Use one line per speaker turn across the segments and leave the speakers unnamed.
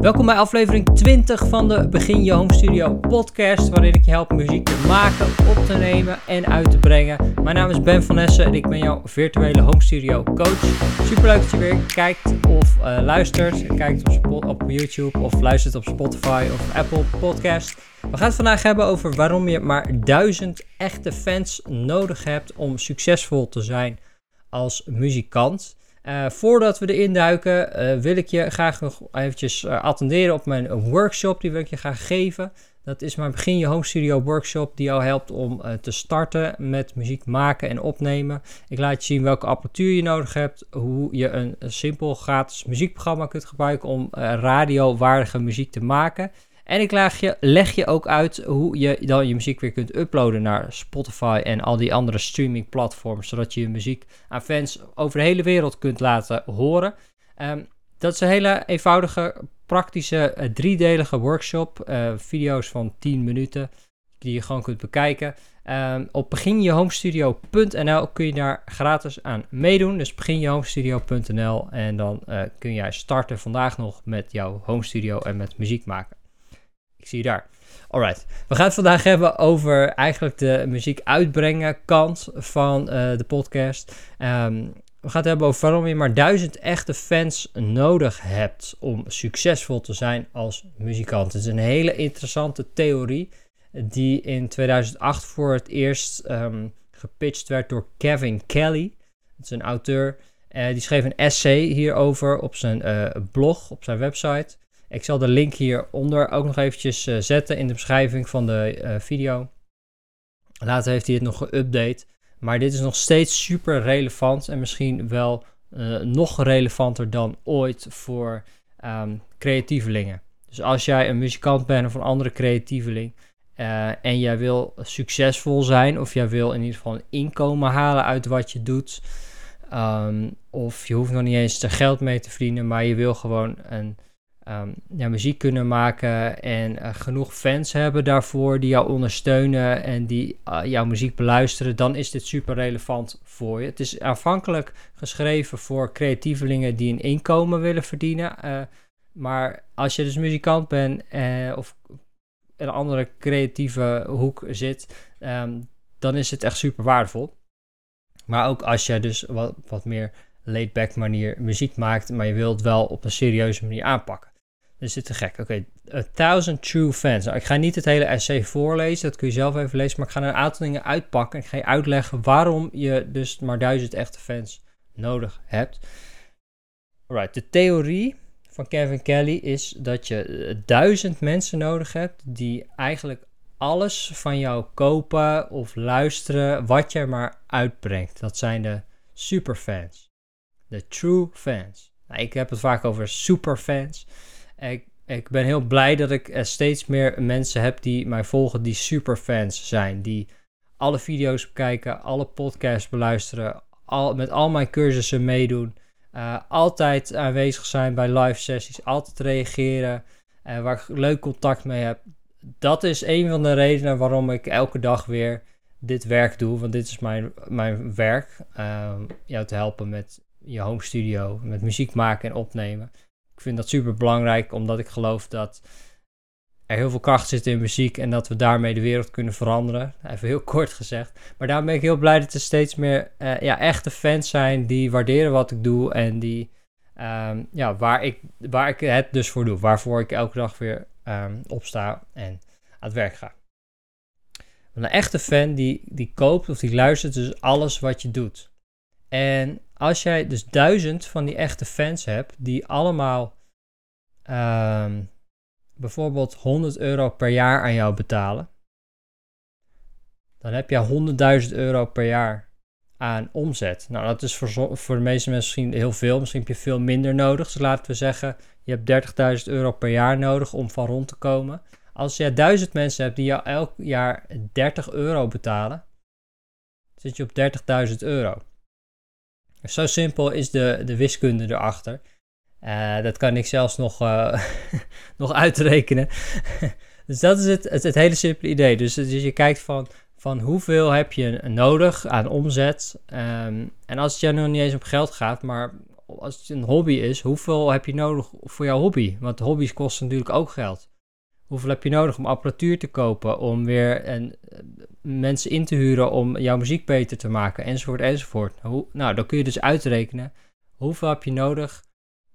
Welkom bij aflevering 20 van de Begin Je Home Studio podcast, waarin ik je help muziek te maken, op te nemen en uit te brengen. Mijn naam is Ben van Essen en ik ben jouw virtuele home studio coach. Super leuk dat je weer kijkt of uh, luistert, kijkt op, op YouTube of luistert op Spotify of Apple Podcast. We gaan het vandaag hebben over waarom je maar duizend echte fans nodig hebt om succesvol te zijn als muzikant. Uh, voordat we erin duiken, uh, wil ik je graag nog eventjes uh, attenderen op mijn workshop. Die wil ik je graag geven. Dat is mijn Begin Je Home Studio workshop die jou helpt om te starten met muziek maken en opnemen. Ik laat je zien welke apparatuur je nodig hebt, hoe je een simpel gratis muziekprogramma kunt gebruiken om radiowaardige muziek te maken. En ik leg je, leg je ook uit hoe je dan je muziek weer kunt uploaden naar Spotify en al die andere streaming platforms, zodat je je muziek aan fans over de hele wereld kunt laten horen. Um, dat is een hele eenvoudige, praktische, uh, driedelige workshop. Uh, video's van 10 minuten die je gewoon kunt bekijken. Um, op beginjehomestudio.nl kun je daar gratis aan meedoen. Dus beginjehomestudio.nl en dan uh, kun jij starten vandaag nog met jouw home studio en met muziek maken. Ik zie je daar. Alright. We gaan het vandaag hebben over eigenlijk de muziek uitbrengen kant van uh, de podcast. Um, we gaan het hebben over waarom je maar duizend echte fans nodig hebt om succesvol te zijn als muzikant. Het is een hele interessante theorie die in 2008 voor het eerst um, gepitcht werd door Kevin Kelly. Dat is een auteur. Uh, die schreef een essay hierover op zijn uh, blog, op zijn website. Ik zal de link hieronder ook nog eventjes uh, zetten in de beschrijving van de uh, video. Later heeft hij het nog geüpdate. Maar dit is nog steeds super relevant en misschien wel uh, nog relevanter dan ooit voor um, creatievelingen. Dus als jij een muzikant bent of een andere creatieveling en jij wil succesvol zijn of jij wil in ieder geval een inkomen halen uit wat je doet. Um, of je hoeft nog niet eens er geld mee te verdienen, maar je wil gewoon een um, ja, muziek kunnen maken en uh, genoeg fans hebben daarvoor die jou ondersteunen en die uh, jouw muziek beluisteren, dan is dit super relevant voor je. Het is aanvankelijk geschreven voor creatievelingen die een inkomen willen verdienen. Uh, maar als je dus muzikant bent of een andere creatieve hoek zit, um, dan is het echt super waardevol. Maar ook als je dus wat, wat meer laid-back manier muziek maakt, maar je wilt wel op een serieuze manier aanpakken. Dus dit is te gek. Oké, okay. A Thousand True Fans. Nou, ik ga niet het hele essay voorlezen, dat kun je zelf even lezen. Maar ik ga een aantal dingen uitpakken. Ik ga je uitleggen waarom je dus maar duizend echte fans nodig hebt. Alright, de theorie van Kevin Kelly is dat je eh, duizend mensen nodig hebt die eigenlijk alles van jou kopen of luisteren wat je maar uitbrengt. Dat zijn de superfans. De true fans. Nou, ik heb het vaak over superfans. Ik, ik ben heel blij dat ik steeds meer mensen heb die mij volgen, die superfans zijn. Die alle video's bekijken, alle podcasts beluisteren, al, met al mijn cursussen meedoen. Uh, altijd aanwezig zijn bij live sessies, altijd reageren, uh, waar ik leuk contact mee heb. Dat is een van de redenen waarom ik elke dag weer dit werk doe. Want dit is mijn, mijn werk. Uh, jou te helpen met je home studio, met muziek maken en opnemen. Ik vind dat super belangrijk, omdat ik geloof dat er heel veel kracht zit in muziek en dat we daarmee de wereld kunnen veranderen. Even heel kort gezegd. Maar daarom ben ik heel blij dat er steeds meer uh, ja, echte fans zijn die waarderen wat ik doe en die, um, ja, waar, ik, waar ik het dus voor doe. Waarvoor ik elke dag weer um, opsta en aan het werk ga. Een echte fan die, die koopt of die luistert dus alles wat je doet. En als jij dus duizend van die echte fans hebt, die allemaal um, bijvoorbeeld 100 euro per jaar aan jou betalen, dan heb je 100.000 euro per jaar aan omzet. Nou, dat is voor, voor de meeste mensen misschien heel veel. Misschien heb je veel minder nodig. Dus laten we zeggen, je hebt 30.000 euro per jaar nodig om van rond te komen. Als je 1000 mensen hebt die jou elk jaar 30 euro betalen, zit je op 30.000 euro. Zo simpel is de, de wiskunde erachter. Uh, dat kan ik zelfs nog, uh, nog uitrekenen. dus dat is het, het, hele simpele idee. Dus, dus je kijkt van, van hoeveel heb je nodig aan omzet. Um, en als het jou nog niet eens op geld gaat, maar als het een hobby is, hoeveel heb je nodig voor jouw hobby? Want hobby's kosten natuurlijk ook geld. Hoeveel heb je nodig om apparatuur te kopen, om weer en, eh, mensen in te huren om jouw muziek beter te maken, enzovoort, enzovoort. Nou, dan kun je dus uitrekenen hoeveel heb je nodig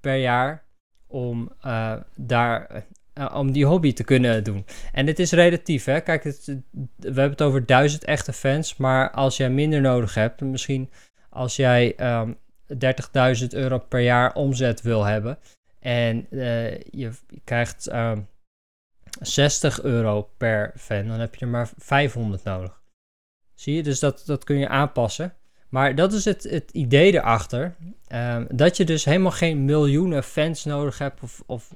per jaar om uh, daar uh, om die hobby te kunnen doen. En het is relatief, hè. Kijk, we hebben het over duizend echte fans, maar als jij minder nodig hebt, misschien als jij um, ehm, 30.000 euro per jaar omzet wil hebben en uh, je krijgt um, 60 euro per fan, dan heb je er maar 500 nodig. Zie je, dus dat, dat kun je aanpassen. Maar dat is het, het idee erachter. Um, dat je dus helemaal geen miljoenen fans nodig hebt of, of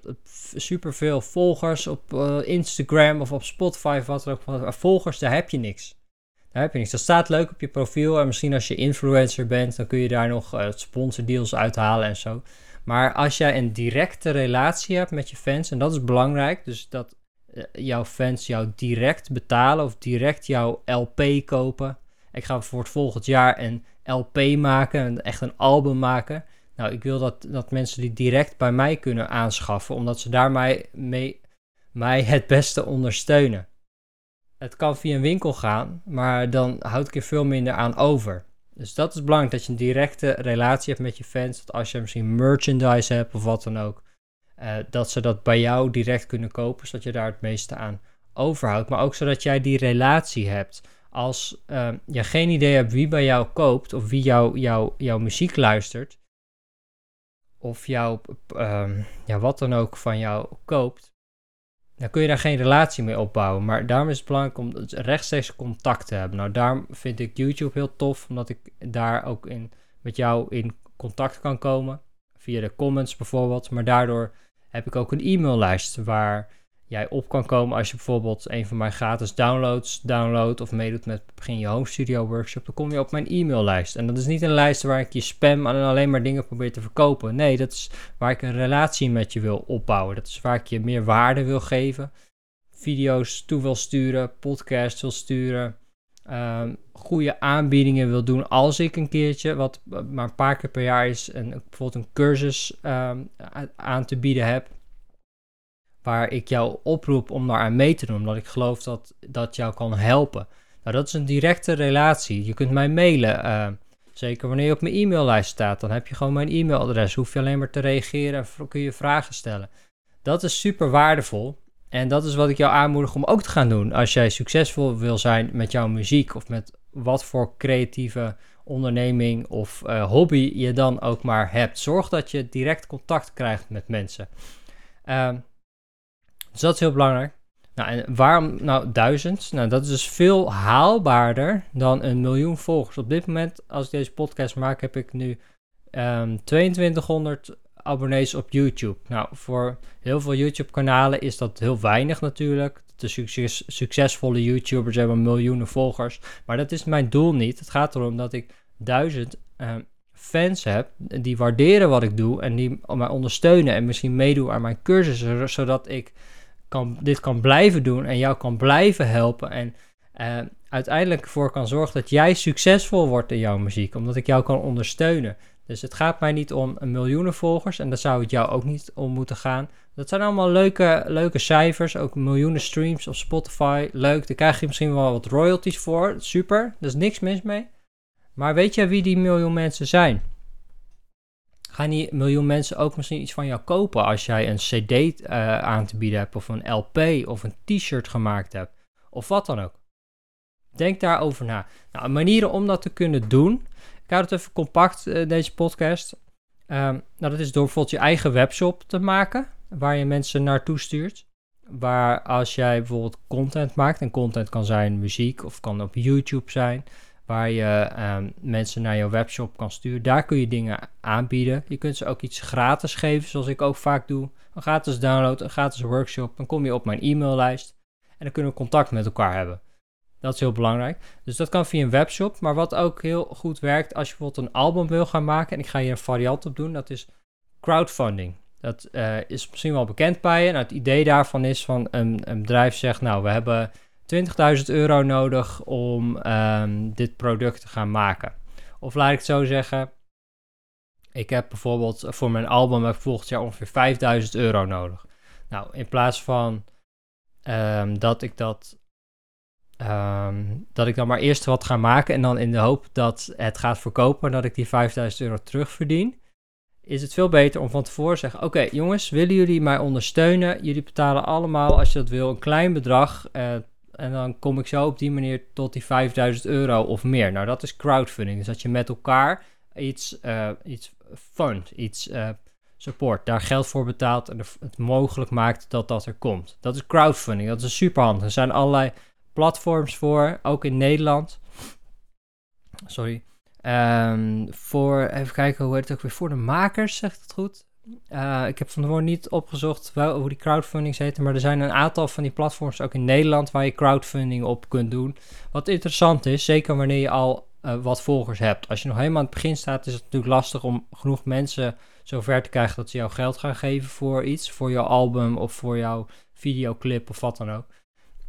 superveel volgers op uh, Instagram of op Spotify of wat dan ook. Volgers, daar heb je niks. Daar heb je niks. Dat staat leuk op je profiel en misschien als je influencer bent, dan kun je daar nog uh, sponsordeals uithalen en zo. Maar als jij een directe relatie hebt met je fans, en dat is belangrijk, dus dat jouw fans jou direct betalen of direct jouw LP kopen ik ga voor het volgend jaar een LP maken, echt een album maken. Nou, ik wil dat, dat mensen die direct bij mij kunnen aanschaffen, omdat ze daarmee mee, mij het beste ondersteunen. Het kan via een winkel gaan, maar dan houd ik er veel minder aan over. Dus dat is belangrijk, dat je een directe relatie hebt met je fans. Dat als je misschien merchandise hebt of wat dan ook, uh, dat ze dat bij jou direct kunnen kopen, zodat je daar het meeste aan overhoudt. Maar ook zodat jij die relatie hebt als uh, je geen idee hebt wie bij jou koopt of wie jou, jou, jouw muziek luistert, of jouw, uh, ja, wat dan ook van jou koopt, dan kun je daar geen relatie mee opbouwen. Maar daarom is het belangrijk om rechtstreeks contact te hebben. Nou, daarom vind ik YouTube heel tof, omdat ik daar ook in, met jou in contact kan komen. Via de comments bijvoorbeeld. Maar daardoor heb ik ook een e-maillijst waar jij op kan komen als je bijvoorbeeld een van mijn gratis downloads downloadt of meedoet met Begin Je Home Studio Workshop, dan kom je op mijn e-maillijst. En dat is niet een lijst waar ik je spam en alleen maar dingen probeer te verkopen. Nee, dat is waar ik een relatie met je wil opbouwen. Dat is waar ik je meer waarde wil geven. Video's toe wil sturen, podcasts wil sturen. Um, goede aanbiedingen wil doen als ik een keertje, wat maar een paar keer per jaar is, een, bijvoorbeeld een cursus um, aan te bieden heb waar ik jou oproep om daar aan mee te doen, omdat ik geloof dat dat jou kan helpen. Nou, dat is een directe relatie. Je kunt mij mailen. Uh, zeker wanneer je op mijn e-maillijst staat, dan heb je gewoon mijn e-mailadres. Hoef je alleen maar te reageren en kun je vragen stellen. Dat is super waardevol. En dat is wat ik jou aanmoedig om ook te gaan doen. Als jij succesvol wil zijn met jouw muziek of met wat voor creatieve onderneming of uh, hobby je dan ook maar hebt. Zorg dat je direct contact krijgt met mensen. Uh, dus dat is heel belangrijk. Nou, en waarom nou duizend? Nou, dat is dus veel haalbaarder dan een miljoen volgers. Op dit moment, als ik deze podcast maak, heb ik nu um, ehm, 2200 abonnees op YouTube. Nou, voor heel veel YouTube-kanalen is dat heel weinig natuurlijk. De succes, succesvolle YouTubers hebben miljoenen volgers. Maar dat is mijn doel niet. Het gaat erom dat ik duizend um, fans heb die waarderen wat ik doe en die mij ondersteunen en misschien meedoen aan mijn cursussen, zodat ik kan, dit kan blijven doen en jou kan blijven helpen. En uh, uiteindelijk ervoor kan zorgen dat jij succesvol wordt in jouw muziek, omdat ik jou kan ondersteunen. Dus het gaat mij niet om miljoenen volgers en daar zou het jou ook niet om moeten gaan. Dat zijn allemaal leuke, leuke cijfers, ook miljoenen streams op Spotify. Leuk, daar krijg je misschien wel wat royalties voor. Super, er is niks mis mee. Maar weet je wie die miljoen mensen zijn? gaan die miljoen mensen ook misschien iets van jou kopen als jij een CD uh, aan te bieden hebt, of een LP of een T-shirt gemaakt hebt, of wat dan ook. Denk daarover na. Nou, manieren om dat te kunnen doen. Ik hou het even compact, uh, deze podcast. Um, nou, dat is door bijvoorbeeld je eigen webshop te maken, waar je mensen naartoe stuurt. Waar als jij bijvoorbeeld content maakt, en content kan zijn muziek of kan op YouTube zijn, waar je um, mensen naar jouw webshop kan sturen. Daar kun je dingen aanbieden. Je kunt ze ook iets gratis geven, zoals ik ook vaak doe. Een gratis download, een gratis workshop. Dan kom je op mijn e-maillijst en dan kunnen we contact met elkaar hebben. Dat is heel belangrijk. Dus dat kan via een webshop. Maar wat ook heel goed werkt als je bijvoorbeeld een album wil gaan maken. En ik ga hier een variant op doen. Dat is crowdfunding. Dat uh, is misschien wel bekend bij je. Nou, het idee daarvan is van een, een bedrijf zegt, nou we hebben 20.000 euro nodig om um, dit product te gaan maken. Of laat ik het zo zeggen, ik heb bijvoorbeeld voor mijn album heb volgend jaar ongeveer 5000 euro nodig. Nou, in plaats van ehm, dat ik dat Ehm, dat ik dan maar eerst wat ga maken en dan in de hoop dat het gaat verkopen en dat ik die 5000 euro terugverdien, is het veel beter om van tevoren te zeggen: Oké, jongens, willen jullie mij ondersteunen? Jullie betalen allemaal, als je dat wil, een klein bedrag. Uh, en dan kom ik zo op die manier tot die 5000 euro of meer. Nou, dat is crowdfunding. Dus dat je met elkaar iets, uh, iets fund, iets uh, support, daar geld voor betaalt en het mogelijk maakt dat dat er komt. Dat is crowdfunding. Dat is superhandig. Er zijn allerlei platforms voor, ook in Nederland. Sorry. Um, voor, even kijken hoe het ook weer, voor de makers, zegt het goed. Uh, ik heb van tevoren niet opgezocht wel, hoe die crowdfunding heet, maar er zijn een aantal van die platforms ook in Nederland waar je crowdfunding op kunt doen. Wat interessant is, zeker wanneer je al uh, wat volgers hebt. Als je nog helemaal aan het begin staat, is het natuurlijk lastig om genoeg mensen zover te krijgen dat ze jou geld gaan geven voor iets, voor jouw album of voor jouw videoclip of wat dan ook.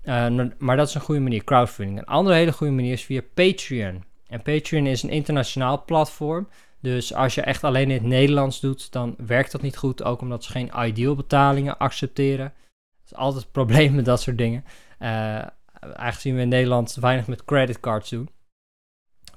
Uh, maar dat is een goede manier, crowdfunding. Een andere hele goede manier is via Patreon. En Patreon is een internationaal platform. Dus als je echt alleen in het Nederlands doet, dan werkt dat niet goed. Ook omdat ze geen ideal betalingen accepteren. Dat is altijd het probleem met dat soort dingen. Uh, aangezien we in Nederland weinig met creditcards doen.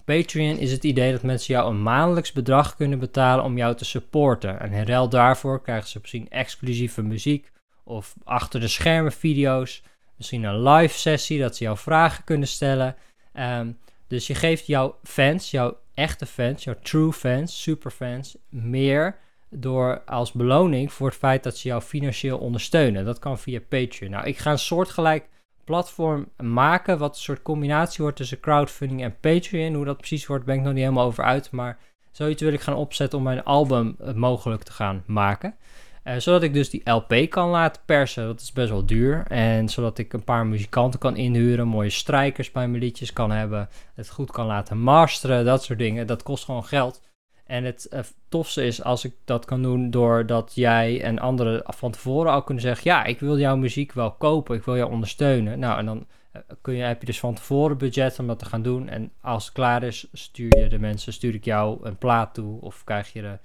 Patreon is het idee dat mensen jou een maandelijks bedrag kunnen betalen om jou te supporten. En in ruil daarvoor krijgen ze misschien exclusieve muziek of achter de schermen video's misschien een live sessie, dat ze jouw vragen kunnen stellen. Um, dus je geeft jouw fans, jouw echte fans, jouw true fans, superfans, meer door als beloning voor het feit dat ze jou financieel ondersteunen. Dat kan via Patreon. Nou, ik ga een soortgelijk platform maken, wat een soort combinatie wordt tussen crowdfunding en Patreon. Hoe dat precies wordt, ben ik nog niet helemaal over uit, maar zoiets wil ik gaan opzetten om mijn album eh, mogelijk te gaan maken. Uh, zodat ik dus die LP kan laten persen. Dat is best wel duur. En zodat ik een paar muzikanten kan inhuren. Mooie strijkers bij mijn liedjes kan hebben. Het goed kan laten masteren. Dat soort dingen. Dat kost gewoon geld. En het uh, tofste is als ik dat kan doen doordat jij en anderen van tevoren al kunnen zeggen: Ja, ik wil jouw muziek wel kopen. Ik wil jou ondersteunen. Nou, en dan uh, kun je, heb je dus van tevoren budget om dat te gaan doen. En als het klaar is, stuur je de mensen, stuur ik jou een plaat toe. Of krijg je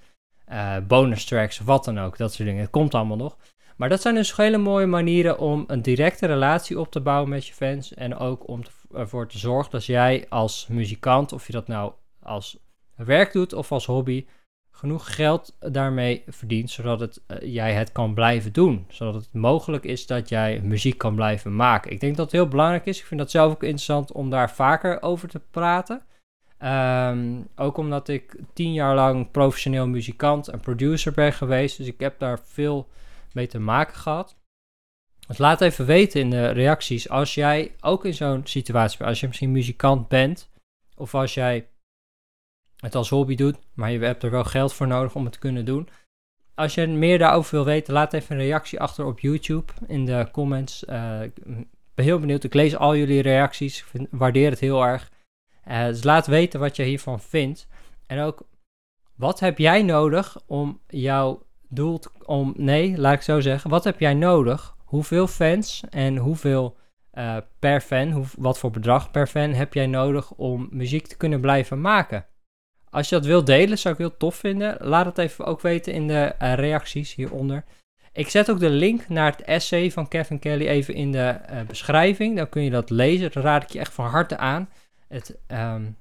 uh, bonus tracks wat dan ook. Dat soort dingen. Het komt allemaal nog. Maar dat zijn dus hele mooie manieren om een directe relatie op te bouwen met je fans. En ook om ervoor te zorgen dat jij als muzikant, of je dat nou als werk doet of als hobby, genoeg geld daarmee verdient, zodat het, uh, jij het kan blijven doen. Zodat het mogelijk is dat jij muziek kan blijven maken. Ik denk dat het heel belangrijk is. Ik vind dat zelf ook interessant om daar vaker over te praten. Um, ook omdat ik tien jaar lang professioneel muzikant en producer ben geweest. Dus ik heb daar veel mee te maken gehad. Dus laat even weten in de reacties als jij ook in zo'n situatie bent. Als je misschien muzikant bent. Of als jij het als hobby doet. Maar je hebt er wel geld voor nodig om het te kunnen doen. Als je meer daarover wil weten, laat even een reactie achter op YouTube in de comments. Uh, ik ben heel benieuwd. Ik lees al jullie reacties. Ik waardeer het heel erg. Uh, dus laat weten wat je hiervan vindt. En ook, wat heb jij nodig om jouw doel te, om, nee, laat ik zo zeggen, wat heb jij nodig? Hoeveel fans en hoeveel uh, per fan, wat voor bedrag per fan heb jij nodig om muziek te kunnen blijven maken? Als je dat wilt delen, zou ik heel tof vinden. Laat het even ook weten in de uh, reacties hieronder. Ik zet ook de link naar het essay van Kevin Kelly even in de beschrijving. Dan kun je dat lezen. Dat raad ik je echt van harte aan het um,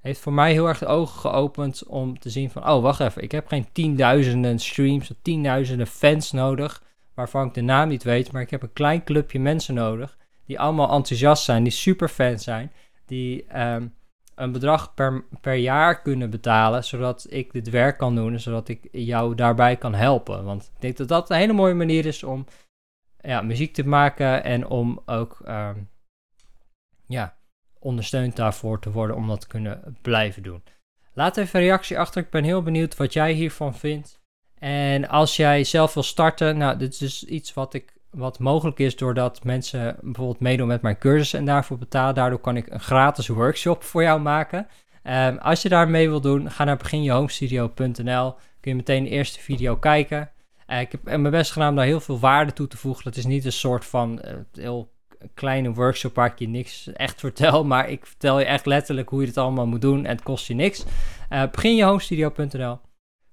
heeft voor mij heel erg de ogen geopend om te zien van, oh wacht even, ik heb geen tienduizenden streams of tienduizenden fans nodig, waarvan ik de naam niet weet, maar ik heb een klein clubje mensen nodig die allemaal enthousiast zijn, die super fans zijn, die um, een bedrag per, per jaar kunnen betalen, zodat ik dit werk kan doen en zodat ik jou daarbij kan helpen. Want ik denk dat dat een hele mooie manier is om ja, muziek te maken en om ook um, ja, ondersteund daarvoor te worden om dat te kunnen blijven doen. Laat even een reactie achter. Ik ben heel benieuwd wat jij hiervan vindt. En als jij zelf wil starten, nou, dit is dus iets wat, ik, wat mogelijk is doordat mensen bijvoorbeeld meedoen met mijn cursus en daarvoor betalen. Daardoor kan ik een gratis workshop voor jou maken. Um, als je daar mee wil doen, ga naar beginjehomestudio.nl. Kun je meteen de eerste video kijken. Uh, ik heb mijn best gedaan om daar heel veel waarde toe te voegen. Dat is niet een soort van uh, heel kleine workshop waar ik je niks echt vertel. Maar ik vertel je echt letterlijk hoe je het allemaal moet doen. En het kost je niks. Uh, beginjehomestudio.nl.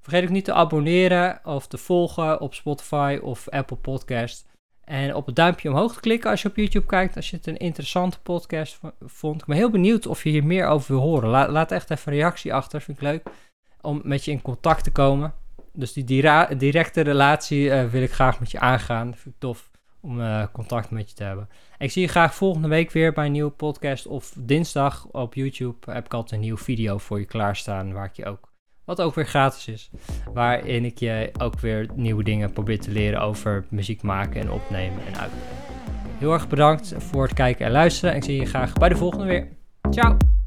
Vergeet ook niet te abonneren of te volgen op Spotify of Apple Podcast. En op het duimpje omhoog te klikken als je op YouTube kijkt. Als je het een interessante podcast vond. Ik ben heel benieuwd of je hier meer over wil horen. laat echt even een reactie achter. Vind ik leuk om met je in contact te komen. Dus die directe relatie uh, wil ik graag met je aangaan. Vind ik tof om uh, contact met je te hebben. ik zie je graag volgende week weer bij een nieuwe podcast. Of dinsdag op YouTube heb ik altijd een nieuwe video voor je klaarstaan. Waar ik je ook, wat ook weer gratis is. Waarin ik je ook weer nieuwe dingen probeer te leren over muziek maken en opnemen en uitbrengen. Heel erg bedankt voor het kijken en luisteren. En ik zie je graag bij de volgende weer. Ciao!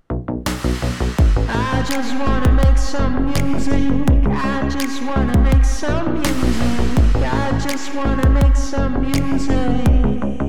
I just wanna make some music. I just wanna make some music. I just wanna make some music.